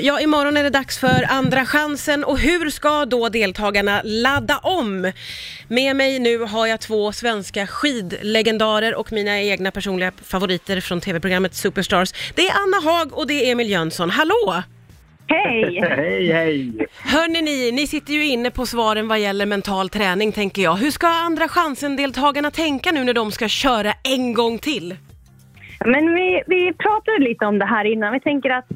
Ja, imorgon är det dags för Andra chansen och hur ska då deltagarna ladda om? Med mig nu har jag två svenska skidlegendarer och mina egna personliga favoriter från tv-programmet Superstars. Det är Anna Haag och det är Emil Jönsson. Hallå! Hej! Hej, hej! Hörni ni, ni sitter ju inne på svaren vad gäller mental träning tänker jag. Hur ska Andra chansen-deltagarna tänka nu när de ska köra en gång till? Men vi, vi pratade lite om det här innan. Vi tänker att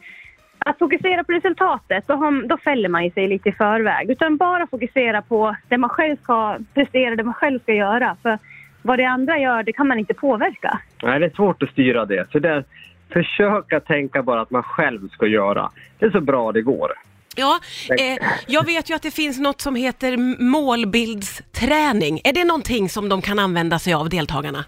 att fokusera på resultatet, då, har, då fäller man ju sig lite i förväg. Utan bara fokusera på det man själv ska prestera, det man själv ska göra. För vad det andra gör, det kan man inte påverka. Nej, det är svårt att styra det. Så det, försöka tänka bara att man själv ska göra. Det är så bra det går. Ja, eh, jag vet ju att det finns något som heter målbildsträning. Är det någonting som de kan använda sig av, deltagarna?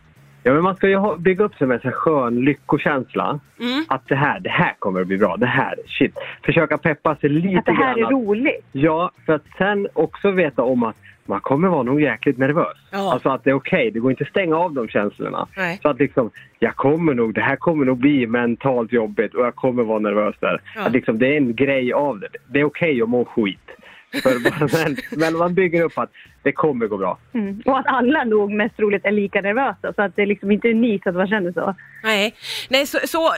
Ja, men man ska ju ha, bygga upp sig med en skön lyckokänsla. Mm. Att det här, det här kommer att bli bra. Det här, shit. Försöka peppa sig lite Att det här är grann. roligt. Ja, för att sen också veta om att man kommer vara nog jäkligt nervös. Ja. Alltså att det är okej, det går inte att stänga av de känslorna. Nej. Så att liksom, jag kommer nog, det här kommer nog bli mentalt jobbigt och jag kommer vara nervös där. Ja. Att liksom, det är en grej av det. Det är okej att må skit. Men, men man bygger upp att det kommer gå bra. Mm. Och att alla nog mest troligt är lika nervösa. Så att det är liksom inte unikt att man känner så. Nej, Nej så, så eh,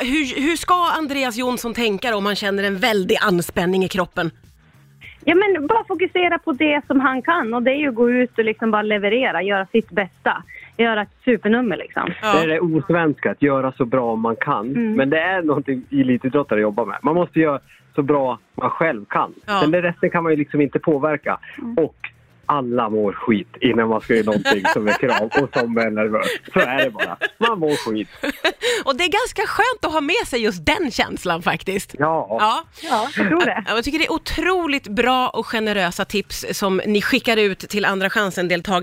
hur, hur ska Andreas Jonsson tänka då om han känner en väldig anspänning i kroppen? Ja, men bara fokusera på det som han kan. Och det är ju att gå ut och liksom bara leverera, göra sitt bästa. Göra ett supernummer liksom. Det är det osvenska, att göra så bra man kan. Mm. Men det är någonting elitidrottare jobbar med. Man måste göra så bra man själv kan. Ja. Men det resten kan man ju liksom inte påverka. Och alla mår skit innan man ska göra någonting som är krav och som är nervös. Så är det bara. Man mår skit. Och det är ganska skönt att ha med sig just den känslan faktiskt. Ja. Ja. Ja, jag tror det. Ja, Jag tycker det är otroligt bra och generösa tips som ni skickar ut till Andra chansen-deltagarna.